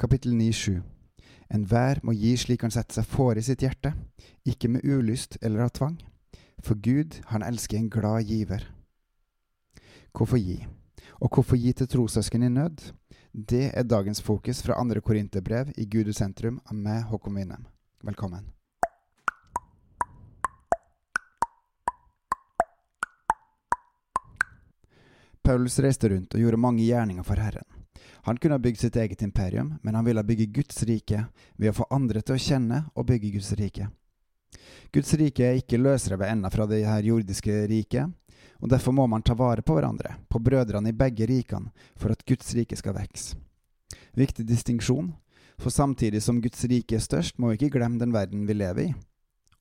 Kapittel 9-7 Enhver må gi slik han setter seg fore i sitt hjerte, ikke med ulyst eller av tvang. For Gud, han elsker en glad giver. Hvorfor gi? Og hvorfor gi til trossøsken i nød? Det er dagens fokus fra andre Korinterbrev i Gud i sentrum av meg, Håkon Winnem. Velkommen. Paulus reiste rundt og gjorde mange gjerninger for Herren. Han kunne ha bygd sitt eget imperium, men han ville bygge Guds rike ved å få andre til å kjenne og bygge Guds rike. Guds rike er ikke løsrevet ennå fra det her jordiske riket, og derfor må man ta vare på hverandre, på brødrene i begge rikene, for at Guds rike skal vokse. Viktig distinksjon, for samtidig som Guds rike er størst, må vi ikke glemme den verden vi lever i,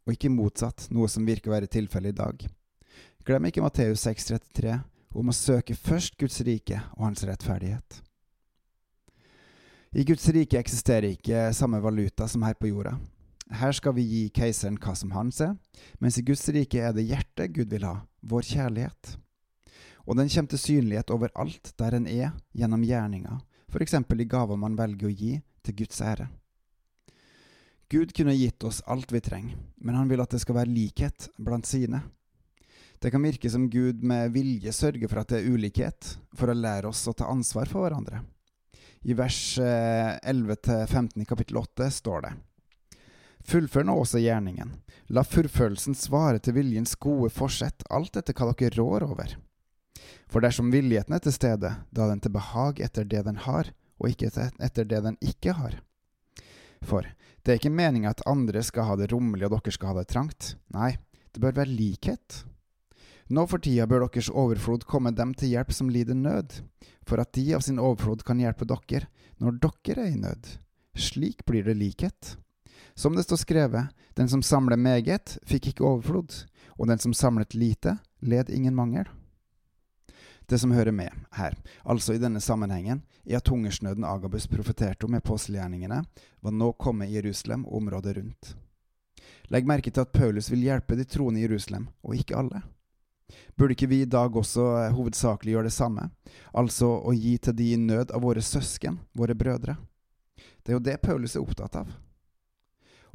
og ikke motsatt, noe som virker å være tilfellet i dag. Glem ikke Matteus 6,33 om å søke først Guds rike og hans rettferdighet. I Guds rike eksisterer ikke samme valuta som her på jorda. Her skal vi gi keiseren hva som hans er, mens i Guds rike er det hjertet Gud vil ha, vår kjærlighet. Og den kommer til synlighet overalt der den er, gjennom gjerninga, f.eks. i gaver man velger å gi til Guds ære. Gud kunne gitt oss alt vi trenger, men han vil at det skal være likhet blant sine. Det kan virke som Gud med vilje sørger for at det er ulikhet, for å lære oss å ta ansvar for hverandre. I vers 11-15 eh, i kapittel 8 står det Fullfør nå også gjerningen. La fullførelsen svare til viljens gode forsett, alt etter hva dere rår over. For dersom villigheten er til stede, da er den til behag etter det den har, og ikke etter det den ikke har. For det er ikke meninga at andre skal ha det rommelig og dere skal ha det trangt. Nei, det bør være likhet. Nå for tida bør deres overflod komme dem til hjelp som lider nød, for at de av sin overflod kan hjelpe dere når dere er i nød. Slik blir det likhet. Som det står skrevet, den som samler meget, fikk ikke overflod, og den som samlet lite, led ingen mangel. Det som hører med her, altså i denne sammenhengen, er at hungersnøden Agabus profeterte om i apostelgjerningene, var nå kommet i Jerusalem og området rundt. Legg merke til at Paulus vil hjelpe de troende i Jerusalem, og ikke alle. Burde ikke vi i dag også eh, hovedsakelig gjøre det samme, altså å gi til de i nød av våre søsken, våre brødre? Det er jo det Paulus er opptatt av.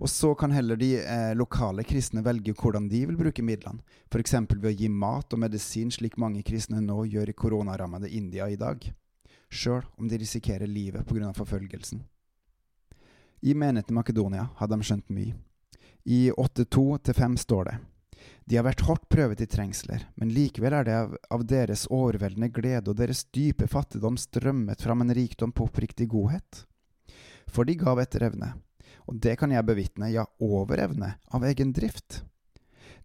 Og så kan heller de eh, lokale kristne velge hvordan de vil bruke midlene, f.eks. ved å gi mat og medisin slik mange kristne nå gjør i koronarammede India i dag, sjøl om de risikerer livet pga. forfølgelsen. I menigheten i Makedonia hadde de skjønt mye. I 8.2-5 står det de har vært hardt prøvet i trengsler, men likevel er det av, av, deres overveldende glede og deres dype fattigdom strømmet fram en rikdom på oppriktig godhet. For de gav etter evne, og det kan jeg bevitne, ja, over evne, av egen drift.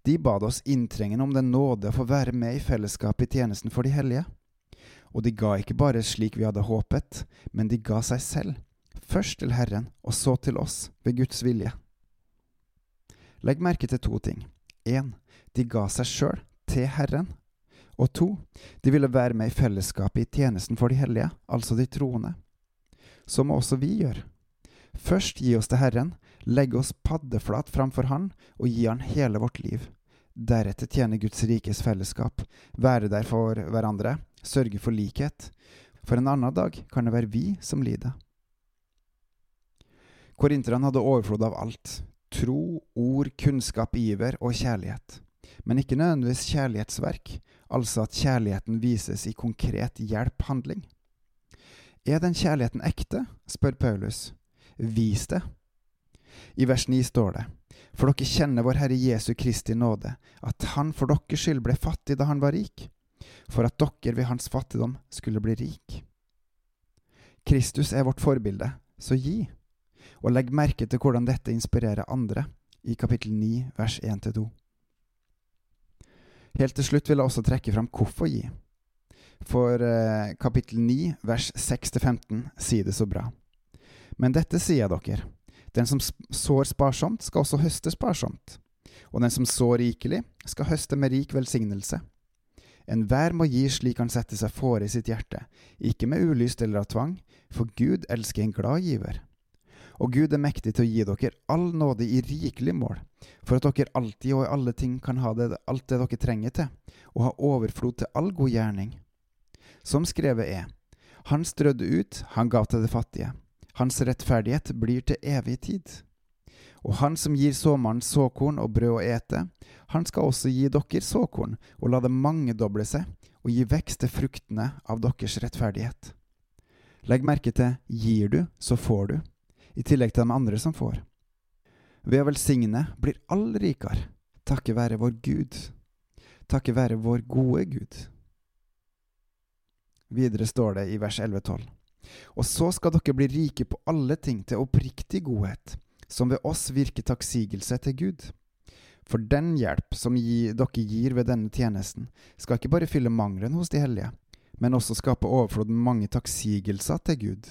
De bad oss inntrengende om den nåde å få være med i fellesskapet i tjenesten for de hellige. Og de ga ikke bare slik vi hadde håpet, men de ga seg selv, først til Herren og så til oss, ved Guds vilje. Legg merke til to ting. Én, de ga seg sjøl til Herren. Og to, de ville være med i fellesskapet i tjenesten for de hellige, altså de troende. Så må også vi gjøre. Først gi oss til Herren, legge oss paddeflat framfor Han og gi Han hele vårt liv. Deretter tjene Guds rikes fellesskap, være der for hverandre, sørge for likhet. For en annen dag kan det være vi som lider. Korinterne hadde overflod av alt. Tro, ord, kunnskap, iver og kjærlighet. Men ikke nødvendigvis kjærlighetsverk, altså at kjærligheten vises i konkret hjelp, handling. Er den kjærligheten ekte, spør Paulus. Vis det. I vers 9 står det, For dere kjenner vår Herre Jesu Kristi nåde, at Han for deres skyld ble fattig da Han var rik, for at dere ved Hans fattigdom skulle bli rik. Kristus er vårt forbilde, så gi, og legg merke til hvordan dette inspirerer andre, i kapittel 9 vers 1-2. Helt til slutt vil jeg også trekke fram hvorfor gi. For eh, kapittel 9 vers 6-15 sier det så bra. Men dette sier jeg dere, den som sår sparsomt, skal også høste sparsomt, og den som sår rikelig, skal høste med rik velsignelse. Enhver må gi slik han setter seg fore i sitt hjerte, ikke med ulyst eller av tvang, for Gud elsker en glad giver. Og Gud er mektig til å gi dere all nåde i rikelig mål, for at dere alltid og i alle ting kan ha det, alt det dere trenger til, og ha overflod til all god gjerning. Som skrevet er, Han strødde ut, han gav til det fattige. Hans rettferdighet blir til evig tid. Og han som gir såmannen såkorn og brød å ete, han skal også gi dere såkorn og la det mangedoble seg og gi vekst til fruktene av deres rettferdighet. Legg merke til gir du, så får du, i tillegg til de andre som får. Ved å velsigne blir alle rikere, takket være vår Gud, takket være vår gode Gud. Videre står det i vers 11-12. Og så skal dere bli rike på alle ting til oppriktig godhet, som ved oss virker takksigelse til Gud. For den hjelp som gi, dere gir ved denne tjenesten, skal ikke bare fylle mangelen hos de hellige, men også skape overflod med mange takksigelser til Gud.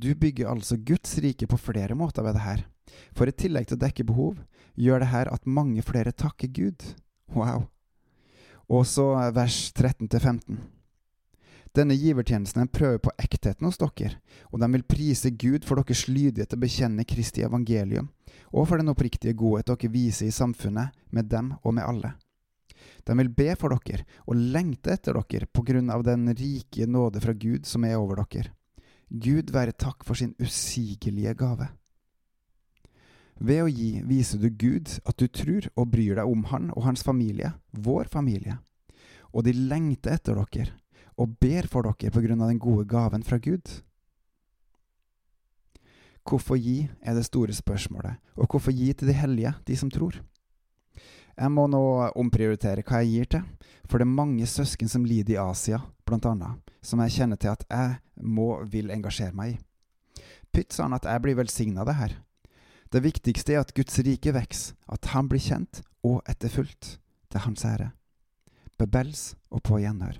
Du bygger altså Guds rike på flere måter ved det her. For i tillegg til å dekke behov, gjør det her at mange flere takker Gud. Wow. Og så vers 13-15. Denne givertjenesten prøver på ektheten hos dere, og de vil prise Gud for deres lydighet til å bekjenne Kristi evangelium, og for den oppriktige godhet dere viser i samfunnet, med dem og med alle. De vil be for dere og lengte etter dere på grunn av den rike nåde fra Gud som er over dere. Gud være takk for sin usigelige gave. Ved å gi viser du Gud at du tror og bryr deg om han og hans familie, vår familie, og de lengter etter dere og ber for dere på grunn av den gode gaven fra Gud. Hvorfor gi er det store spørsmålet, og hvorfor gi til de hellige, de som tror? Jeg må nå omprioritere hva jeg gir til, for det er mange søsken som lider i Asia, blant annet, som jeg kjenner til at jeg må vil engasjere meg i. Pytt han at jeg blir velsigna det her. Det viktigste er at Guds rike vokser, at Han blir kjent og etterfulgt, til Hans ære. Bebels og på gjenhør.